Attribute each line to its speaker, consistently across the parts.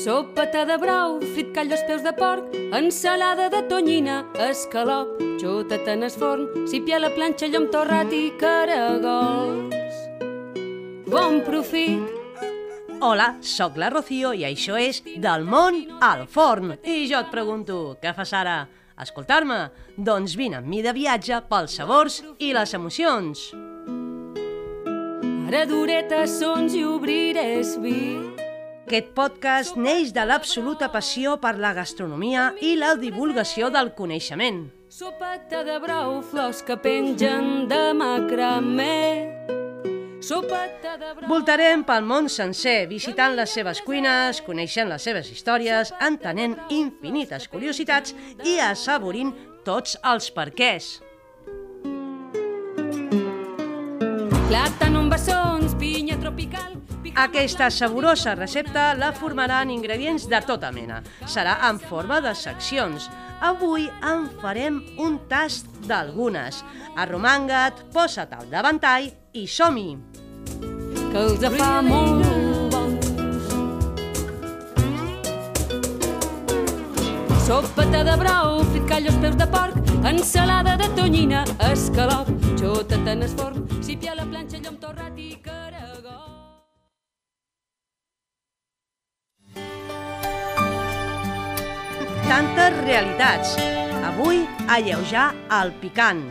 Speaker 1: Sopeta de brou, frit callo als peus de porc, ensalada de tonyina, escalop, xota't en es forn, sípia a la planxa, llom torrat i caragols. Bon profit!
Speaker 2: Hola, sóc la Rocío i això és Del món al forn. I jo et pregunto, què fas ara? Escoltar-me? Doncs vine amb mi de viatge pels sabors i les emocions.
Speaker 1: Ara duretes sons i obrirés vi.
Speaker 2: Aquest podcast neix de l'absoluta passió per la gastronomia i la divulgació del coneixement.
Speaker 1: Sopeta de brou, flors que pengen de macramé. Sopeta de brou...
Speaker 2: Voltarem pel món sencer, visitant les seves cuines, coneixent les seves històries, entenent infinites curiositats i assaborint tots els perquès.
Speaker 1: Plàtan, bessons, pinya tropical...
Speaker 2: Aquesta saborosa recepta la formaran ingredients de tota mena. Serà en forma de seccions. Avui en farem un tast d'algunes. Arromanga't, posa't al davantall i som-hi!
Speaker 1: que els fa molt bons. De brou, frit callo als peus de porc, ensalada de tonyina, escalop, xota't en es forn, sípia a la planxa, llom torrat
Speaker 2: Tantes realitats. Avui, alleujar el picant.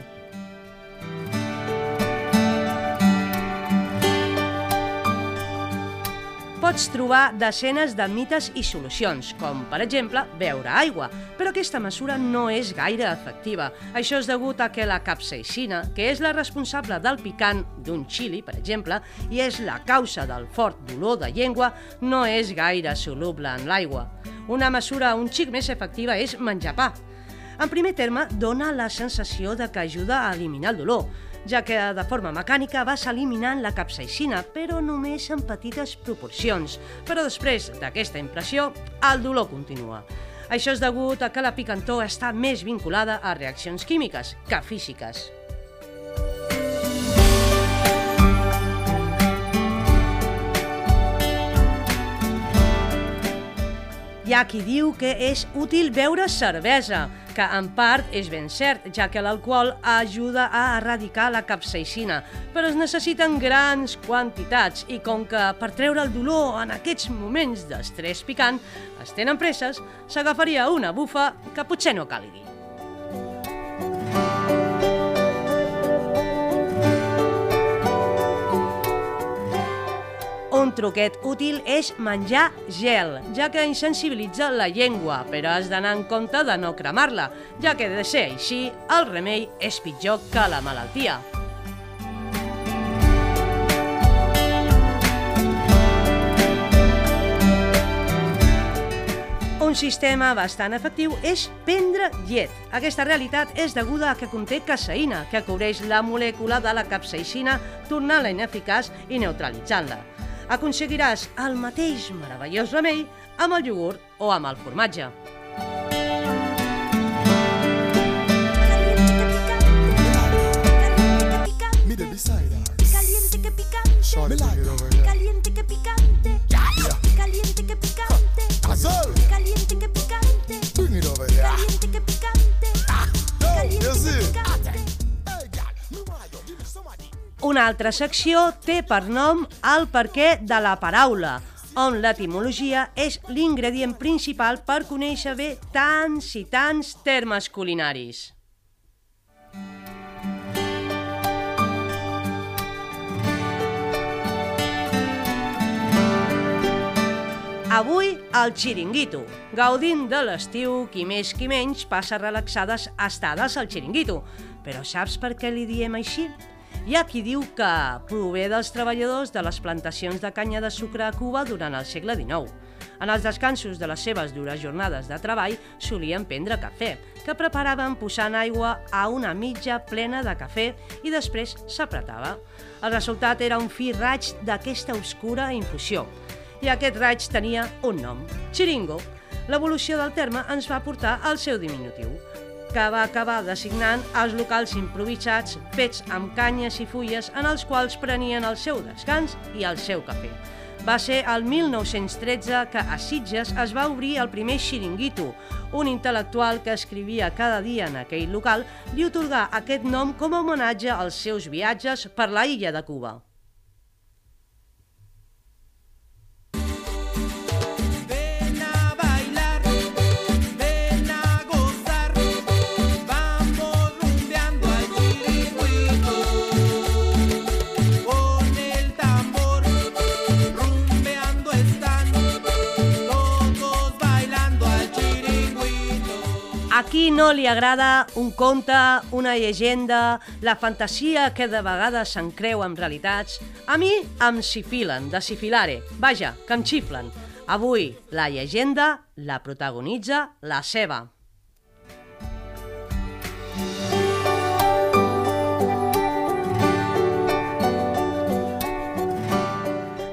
Speaker 2: Pots trobar desenes de mites i solucions, com, per exemple, beure aigua, però aquesta mesura no és gaire efectiva. Això és degut a que la capsaicina, que és la responsable del picant d'un xili, per exemple, i és la causa del fort dolor de llengua, no és gaire soluble en l'aigua. Una mesura un xic més efectiva és menjar pa. En primer terme, dona la sensació de que ajuda a eliminar el dolor, ja que de forma mecànica vas eliminant la capsaicina, però només en petites proporcions. Però després d'aquesta impressió, el dolor continua. Això és degut a que la picantor està més vinculada a reaccions químiques que físiques. Hi ha qui diu que és útil beure cervesa, que en part és ben cert, ja que l'alcohol ajuda a erradicar la capsaicina, però es necessiten grans quantitats i com que per treure el dolor en aquests moments d'estrès picant es tenen presses, s'agafaria una bufa que potser no calgui. Un truquet útil és menjar gel, ja que insensibilitza la llengua, però has d'anar en compte de no cremar-la, ja que de ser així, el remei és pitjor que la malaltia. Un sistema bastant efectiu és prendre llet. Aquesta realitat és deguda a que conté caseïna, que cobreix la molècula de la capsaicina, tornant-la ineficaç i neutralitzant-la. Aconseguiràs el mateix meravellós remei amb el iogurt o amb el formatge.
Speaker 3: Mire beside her.
Speaker 4: Caliente que picante,
Speaker 2: Una altra secció té per nom el perquè de la paraula, on l'etimologia és l'ingredient principal per conèixer bé tants i tants termes culinaris. Avui, el xiringuito. Gaudint de l'estiu, qui més qui menys passa relaxades estades al xiringuito. Però saps per què li diem així? Hi ha qui diu que prové dels treballadors de les plantacions de canya de sucre a Cuba durant el segle XIX. En els descansos de les seves dures jornades de treball solien prendre cafè, que preparaven posant aigua a una mitja plena de cafè i després s'apretava. El resultat era un fi raig d'aquesta obscura infusió. I aquest raig tenia un nom, xiringo. L'evolució del terme ens va portar al seu diminutiu, que va acabar designant els locals improvisats fets amb canyes i fulles en els quals prenien el seu descans i el seu cafè. Va ser el 1913 que a Sitges es va obrir el primer xiringuito. Un intel·lectual que escrivia cada dia en aquell local li otorgà aquest nom com a homenatge als seus viatges per la illa de Cuba. Qui no li agrada un conte, una llegenda, la fantasia que de vegades se'n creu amb realitats? A mi em sifilen, de sifilare. Vaja, que em xiflen. Avui, la llegenda la protagonitza la seva.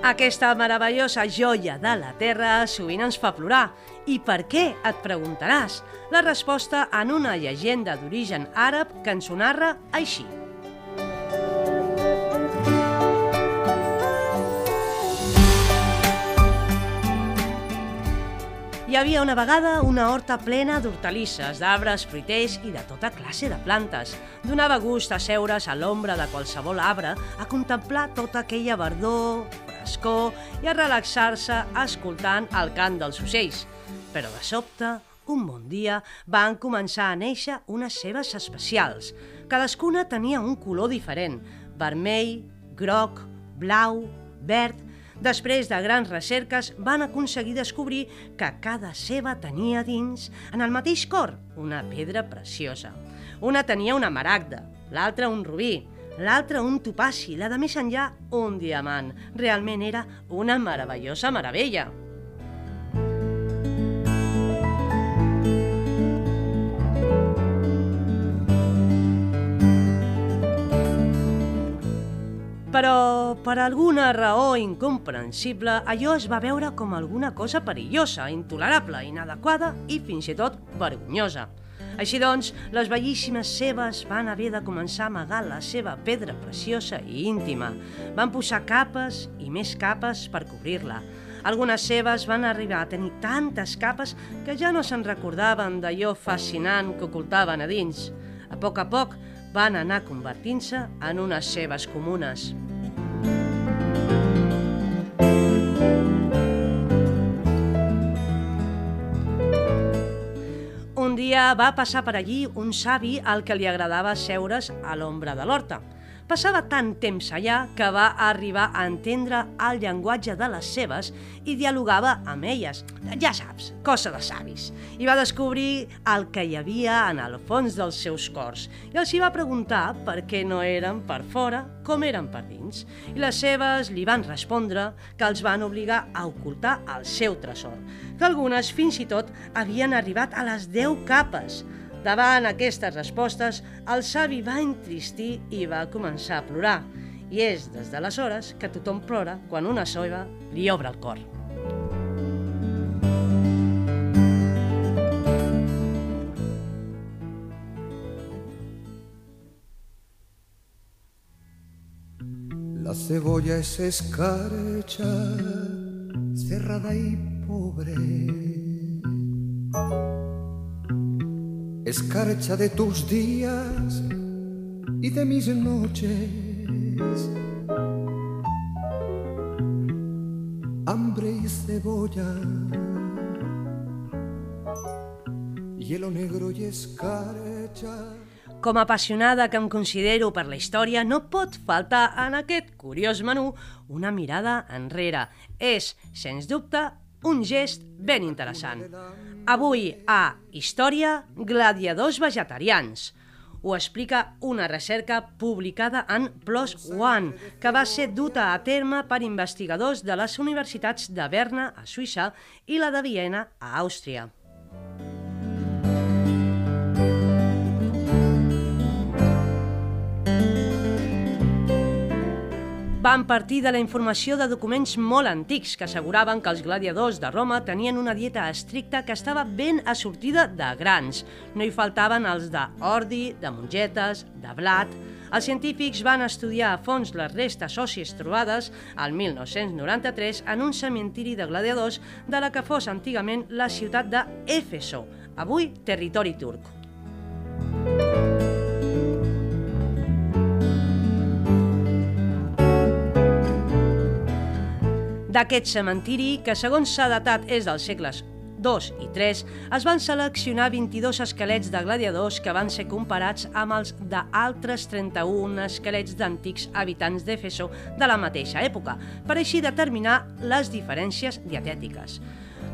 Speaker 2: Aquesta meravellosa joia de la terra sovint ens fa plorar. I per què, et preguntaràs? La resposta en una llegenda d'origen àrab que ens ho narra així. Hi havia una vegada una horta plena d'hortalisses, d'arbres, fruiters i de tota classe de plantes. Donava gust asseure's a l'ombra de qualsevol arbre a contemplar tota aquella verdor, frescor i a relaxar-se escoltant el cant dels ocells. Però de sobte, un bon dia, van començar a néixer unes cebes especials. Cadascuna tenia un color diferent, vermell, groc, blau, verd, Després de grans recerques, van aconseguir descobrir que cada ceba tenia dins, en el mateix cor, una pedra preciosa. Una tenia una maragda, l'altra un rubí, l'altra un topaci, la de més enllà un diamant. Realment era una meravellosa meravella. Per alguna raó incomprensible, allò es va veure com alguna cosa perillosa, intolerable, inadequada i fins i tot vergonyosa. Així doncs, les bellíssimes cebes van haver de començar a amagar la seva pedra preciosa i íntima. Van posar capes i més capes per cobrir-la. Algunes cebes van arribar a tenir tantes capes que ja no se'n recordaven d'allò fascinant que ocultaven a dins. A poc a poc van anar convertint-se en unes cebes comunes. Dia va passar per allí un savi al que li agradava seure's a l'ombra de l'horta. Passava tant temps allà que va arribar a entendre el llenguatge de les seves i dialogava amb elles. Ja saps, cosa de savis. I va descobrir el que hi havia en el fons dels seus cors i els hi va preguntar per què no eren per fora com eren per dins. I les seves li van respondre que els van obligar a ocultar el seu tresor, que algunes fins i tot havien arribat a les 10 capes, Davant aquestes respostes, el savi va entristir i va començar a plorar. I és des d'aleshores que tothom plora quan una soiva li obre el cor.
Speaker 5: La cebolla es escarcha, cerrada y pobre. Escarcha de tus días y de mis noches. Hambre y cebolla. Hielo negro y escarcha.
Speaker 2: Com a apassionada que em considero per la història, no pot faltar en aquest curiós menú una mirada enrere. És, sens dubte, un gest ben interessant. Avui a Història, gladiadors vegetarians. Ho explica una recerca publicada en PLOS ONE, que va ser duta a terme per investigadors de les universitats de Berna, a Suïssa, i la de Viena, a Àustria. Van partir de la informació de documents molt antics que asseguraven que els gladiadors de Roma tenien una dieta estricta que estava ben assortida de grans. No hi faltaven els d'ordi, de mongetes, de blat... Els científics van estudiar a fons les restes òssies trobades al 1993 en un cementiri de gladiadors de la que fos antigament la ciutat d'Éfeso, avui territori turc. D'aquest cementiri, que segons s'ha datat és dels segles 2 i 3, es van seleccionar 22 esquelets de gladiadors que van ser comparats amb els d'altres 31 esquelets d'antics habitants d'Efeso de la mateixa època, per així determinar les diferències dietètiques.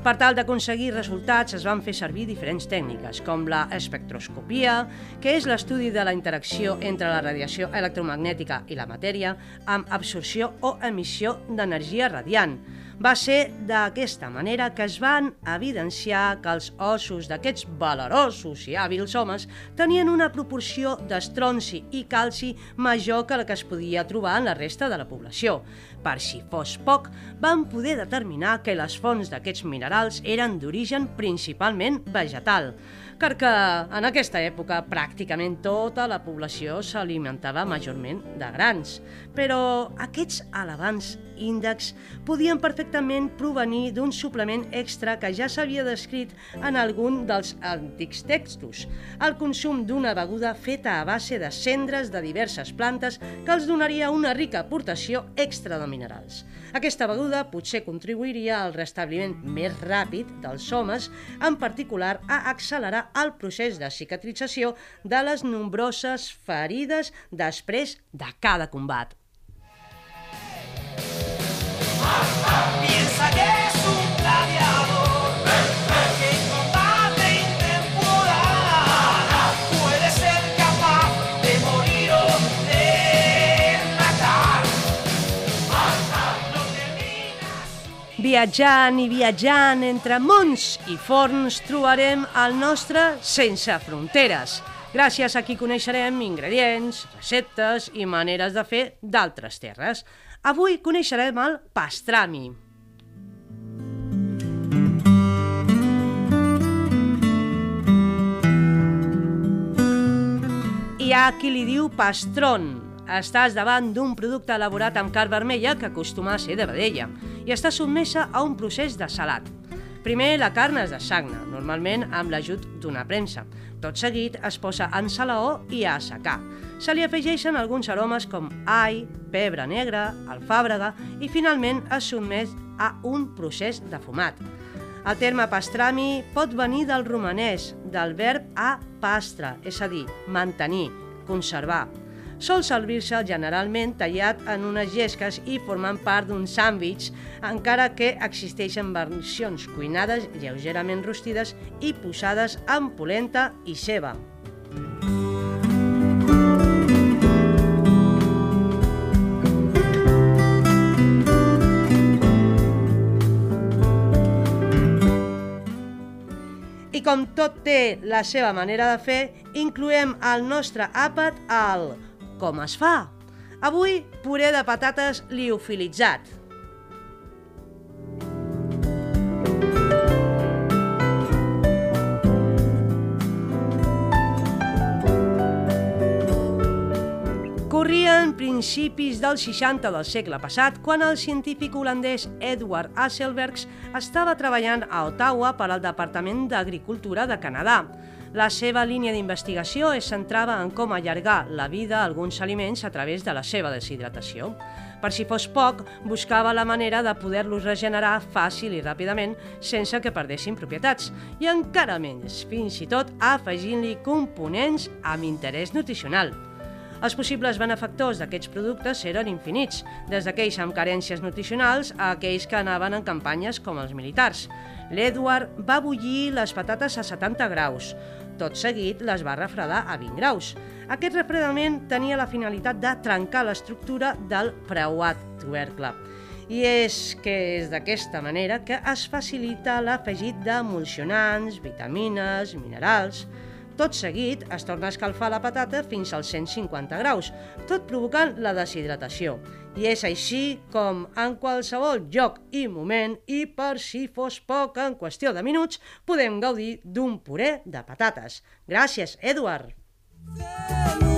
Speaker 2: Per tal d'aconseguir resultats es van fer servir diferents tècniques, com la espectroscopia, que és l'estudi de la interacció entre la radiació electromagnètica i la matèria, amb absorció o emissió d'energia radiant. Va ser d'aquesta manera que es van evidenciar que els ossos d'aquests valerosos i hàbils homes tenien una proporció d'estronci i calci major que la que es podia trobar en la resta de la població. Per si fos poc, van poder determinar que les fonts d'aquests minerals eren d'origen principalment vegetal, perquè en aquesta època pràcticament tota la població s'alimentava majorment de grans, però aquests elevants índexs podien perfectament provenir d'un suplement extra que ja s'havia descrit en algun dels antics textos, el consum d'una beguda feta a base de cendres de diverses plantes que els donaria una rica aportació extra de minerals. Aquesta beguda potser contribuiria al restabliment més ràpid dels homes, en particular a accelerar el procés de cicatrització de les nombroses ferides després de cada combat. Viatjant i viatjant entre mons i forns trobarem el nostre sense fronteres. Gràcies a qui coneixerem ingredients, receptes i maneres de fer d'altres terres. Avui coneixerem el pastrami. Hi ha qui li diu pastron. Estàs davant d'un producte elaborat amb carn vermella que acostuma a ser de vedella i està sotmesa a un procés de salat. Primer la carn es dessagna, normalment amb l'ajut d'una premsa. Tot seguit es posa en salaó i a assecar. Se li afegeixen alguns aromes com all, pebre negre, alfàbrega i finalment es sotmet a un procés de fumat. El terme pastrami pot venir del romanès, del verb a pastra, és a dir, mantenir, conservar. Sol servir-se generalment tallat en unes llesques i formant part d'un sàndwich, encara que existeixen versions cuinades lleugerament rostides i posades amb polenta i ceba. I com tot té la seva manera de fer, incloem al nostre àpat el com es fa. Avui, puré de patates liofilitzat. Corrien principis del 60 del segle passat quan el científic holandès Edward Hasselbergs estava treballant a Ottawa per al Departament d'Agricultura de Canadà. La seva línia d'investigació es centrava en com allargar la vida a alguns aliments a través de la seva deshidratació. Per si fos poc, buscava la manera de poder-los regenerar fàcil i ràpidament sense que perdessin propietats, i encara menys, fins i tot afegint-li components amb interès nutricional. Els possibles benefactors d'aquests productes eren infinits, des d'aquells amb carències nutricionals a aquells que anaven en campanyes com els militars. L'Edward va bullir les patates a 70 graus. Tot seguit les va refredar a 20 graus. Aquest refredament tenia la finalitat de trencar l'estructura del preuat tubercle. I és que és d'aquesta manera que es facilita l'afegit d'emulsionants, vitamines, minerals... Tot seguit es torna a escalfar la patata fins als 150 graus, tot provocant la deshidratació. I és així com en qualsevol lloc i moment, i per si fos poc en qüestió de minuts, podem gaudir d'un puré de patates. Gràcies, Edward!
Speaker 6: Fem-ho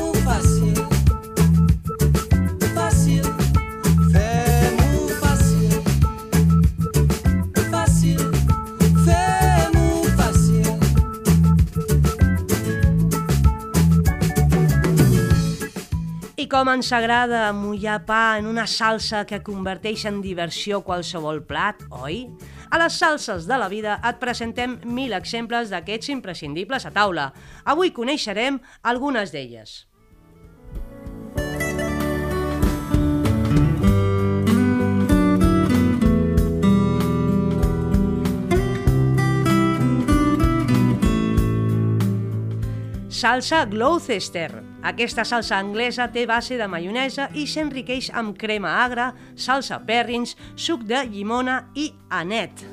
Speaker 2: I com ens agrada mullar pa en una salsa que converteix en diversió qualsevol plat, oi? A les salses de la vida et presentem mil exemples d'aquests imprescindibles a taula. Avui coneixerem algunes d'elles. Salsa Gloucester. Aquesta salsa anglesa té base de maionesa i s'enriqueix amb crema agra, salsa perrins, suc de llimona i anet.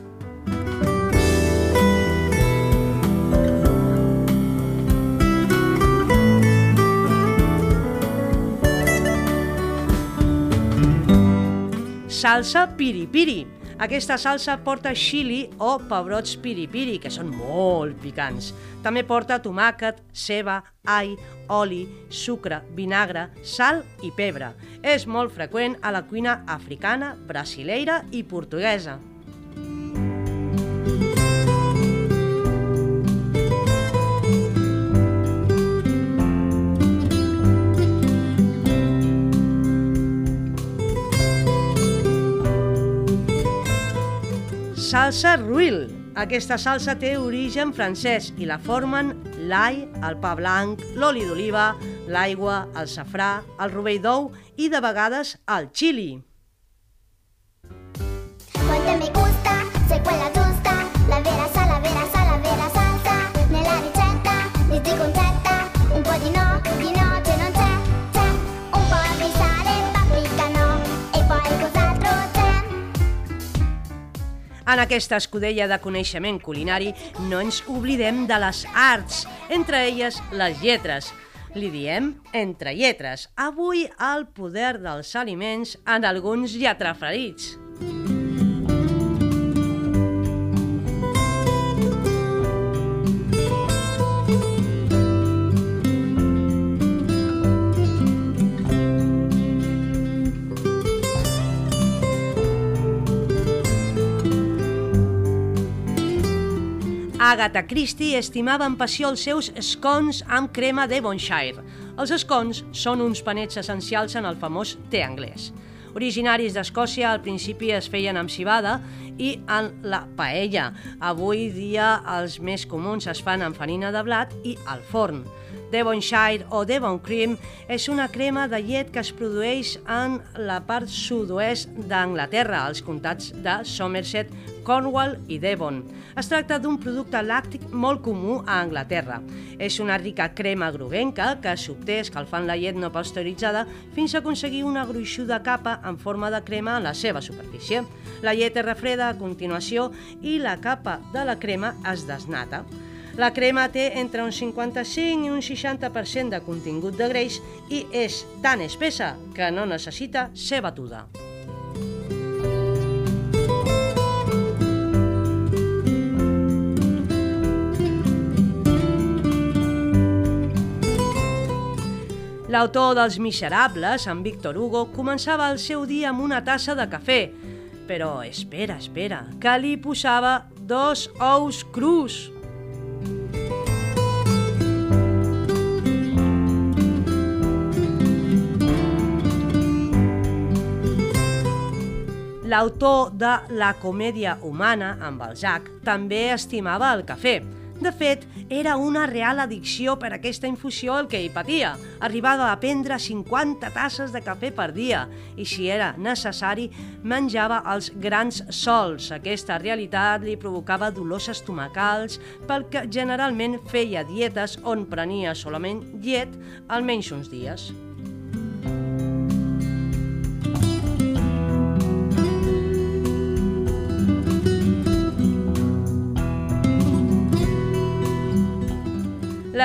Speaker 2: Salsa piripiri. Aquesta salsa porta xili o pebrots piripiri, que són molt picants. També porta tomàquet, ceba, all, oli, sucre, vinagre, sal i pebre. És molt freqüent a la cuina africana, brasileira i portuguesa. Salsa Ruil. Aquesta salsa té origen francès i la formen l'all, el pa blanc, l'oli d'oliva, l'aigua, el safrà, el rovell d'ou i de vegades el xili.
Speaker 4: Quanto mi gusta, se quella
Speaker 2: En aquesta escudella de coneixement culinari no ens oblidem de les arts, entre elles les lletres. Li diem entre lletres. Avui el poder dels aliments en alguns lletraferits. Agatha Christie estimava amb passió els seus scones amb crema Devonshire. Els scones són uns panets essencials en el famós té anglès. Originaris d'Escòcia, al principi es feien amb cibada i en la paella. Avui dia els més comuns es fan amb farina de blat i al forn. Devonshire o Devon Cream és una crema de llet que es produeix en la part sud-oest d'Anglaterra, als comtats de Somerset, Cornwall i Devon. Es tracta d'un producte làctic molt comú a Anglaterra. És una rica crema groguenca que s'obté escalfant la llet no pasteuritzada fins a aconseguir una gruixuda capa en forma de crema en la seva superfície. La llet es refreda a continuació i la capa de la crema es desnata. La crema té entre un 55 i un 60% de contingut de greix i és tan espessa que no necessita ser batuda. L'autor dels Miserables, en Víctor Hugo, començava el seu dia amb una tassa de cafè. Però espera, espera, que li posava dos ous crus. L'autor de La comèdia humana, en Balzac, també estimava el cafè. De fet, era una real addicció per aquesta infusió el que hi patia. Arribava a prendre 50 tasses de cafè per dia i, si era necessari, menjava els grans sols. Aquesta realitat li provocava dolors estomacals perquè generalment feia dietes on prenia solament llet almenys uns dies.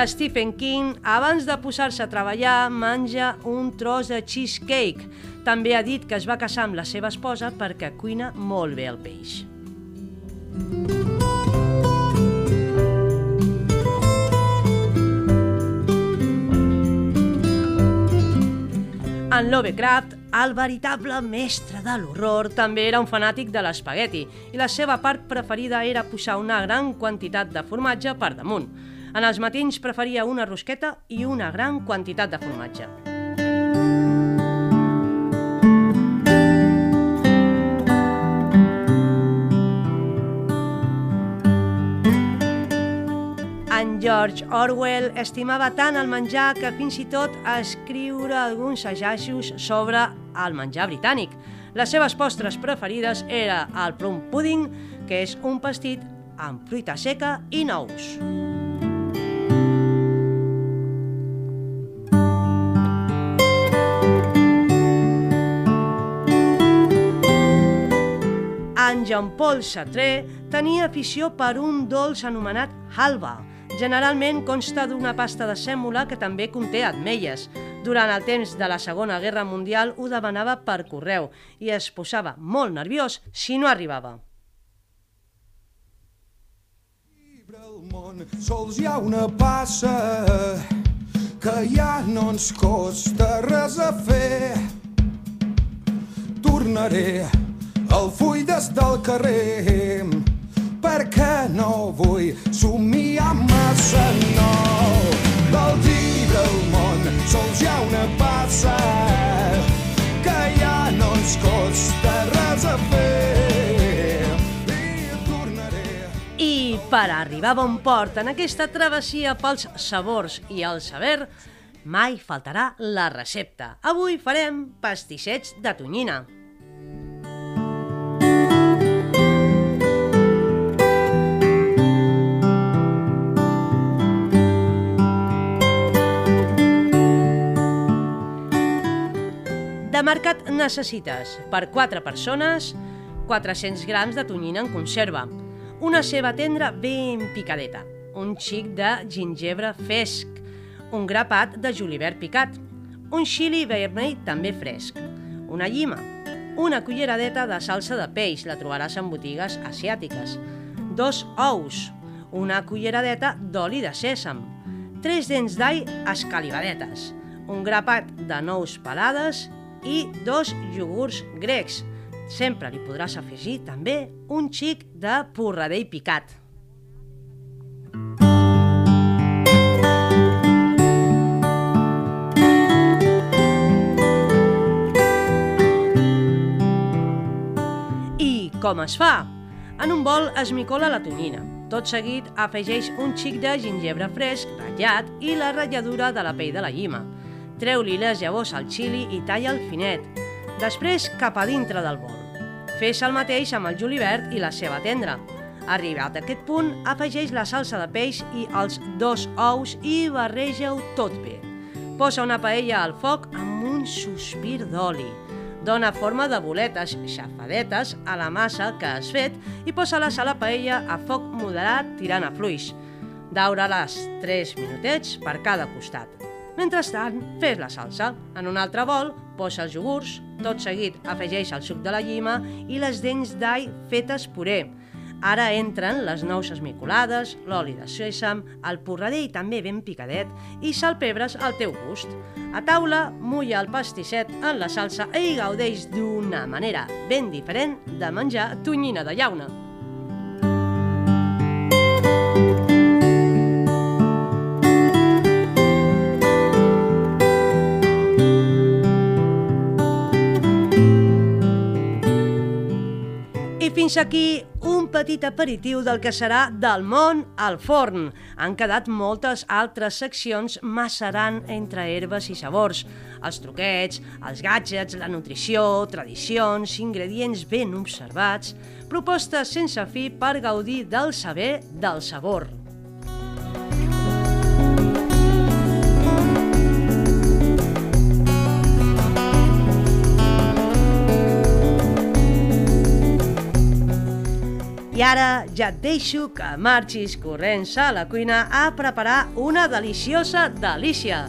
Speaker 2: Stephen King, abans de posar-se a treballar, menja un tros de cheesecake. També ha dit que es va casar amb la seva esposa perquè cuina molt bé el peix. En Lovecraft, el veritable mestre de l'horror, també era un fanàtic de l'espagueti i la seva part preferida era posar una gran quantitat de formatge per damunt. En els matins preferia una rosqueta i una gran quantitat de formatge. En George Orwell estimava tant el menjar que fins i tot escriure alguns assajos sobre el menjar britànic. Les seves postres preferides era el plum pudding, que és un pastit amb fruita seca i nous. Jean-Paul Sartre tenia afició per un dolç anomenat halva. Generalment consta d'una pasta de sèmola que també conté ametlles. Durant el temps de la Segona Guerra Mundial ho demanava per correu i es posava molt nerviós si no arribava.
Speaker 5: El món, sols hi ha una passa que ja no ens costa res a fer. Tornaré el full des del carrer perquè no vull somiar massa, no. Del llibre al món sols hi ha una passa que ja no ens costa res a fer. I tornaré
Speaker 2: I per arribar a bon port en aquesta travessia pels sabors i el saber, mai faltarà la recepta. Avui farem pastissets de tonyina. Mercat necessites. Per 4 persones 400 grams de tonyina en conserva, una ceba tendra ben picadeta, un xic de gingebre fresc, un grapat de julivert picat, un xili vermell també fresc, una llima, una culleradeta de salsa de peix, la trobaràs en botigues asiàtiques, dos ous, una culleradeta d'oli de sèsam, tres dents d'all escalivadetes, un grapat de nous pelades i dos iogurts grecs. Sempre li podràs afegir també un xic de porradell picat. I com es fa? En un bol es micola la tonyina. Tot seguit afegeix un xic de gingebre fresc, ratllat, i la ratlladura de la pell de la llima. Treu-li les llavors al xili i talla'l finet. Després cap a dintre del bol. Fes el mateix amb el julivert i la ceba tendra. Arribat a aquest punt, afegeix la salsa de peix i els dos ous i barreja-ho tot bé. Posa una paella al foc amb un sospir d'oli. Dona forma de boletes xafadetes a la massa que has fet i posa-les a la paella a foc moderat tirant a fluix. Daura-les 3 minutets per cada costat. Mentrestant, fes la salsa. En un altre bol, posa els iogurts, tot seguit afegeix el suc de la llima i les dents d'all fetes puré. Ara entren les nous esmicolades, l'oli de sèsam, el porradell també ben picadet i salpebres al teu gust. A taula, mulla el pastisset en la salsa i gaudeix d'una manera ben diferent de menjar tonyina de llauna. Fins aquí un petit aperitiu del que serà del món al forn. Han quedat moltes altres seccions macerant entre herbes i sabors. Els truquets, els gadgets, la nutrició, tradicions, ingredients ben observats, propostes sense fi per gaudir del saber del sabor. Ara ja et deixo que marxis corrents a la cuina a preparar una deliciosa delícia.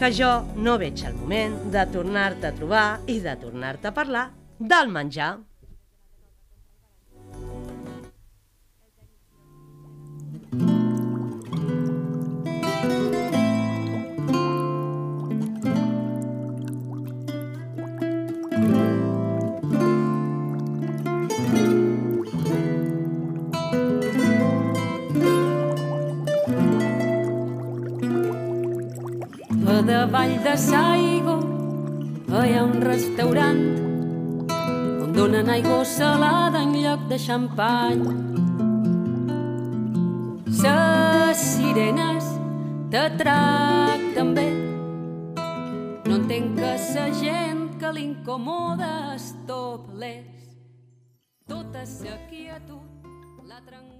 Speaker 2: Que jo no veig el moment de tornar-te a trobar i de tornar-te a parlar del menjar.
Speaker 1: A davall de Saigo hi ha un restaurant on donen aigua salada en lloc de xampany. Ses sirenes te tracten bé. No entenc que sa gent que l'incomoda es toplés. Tota sa quietud l'ha trencat.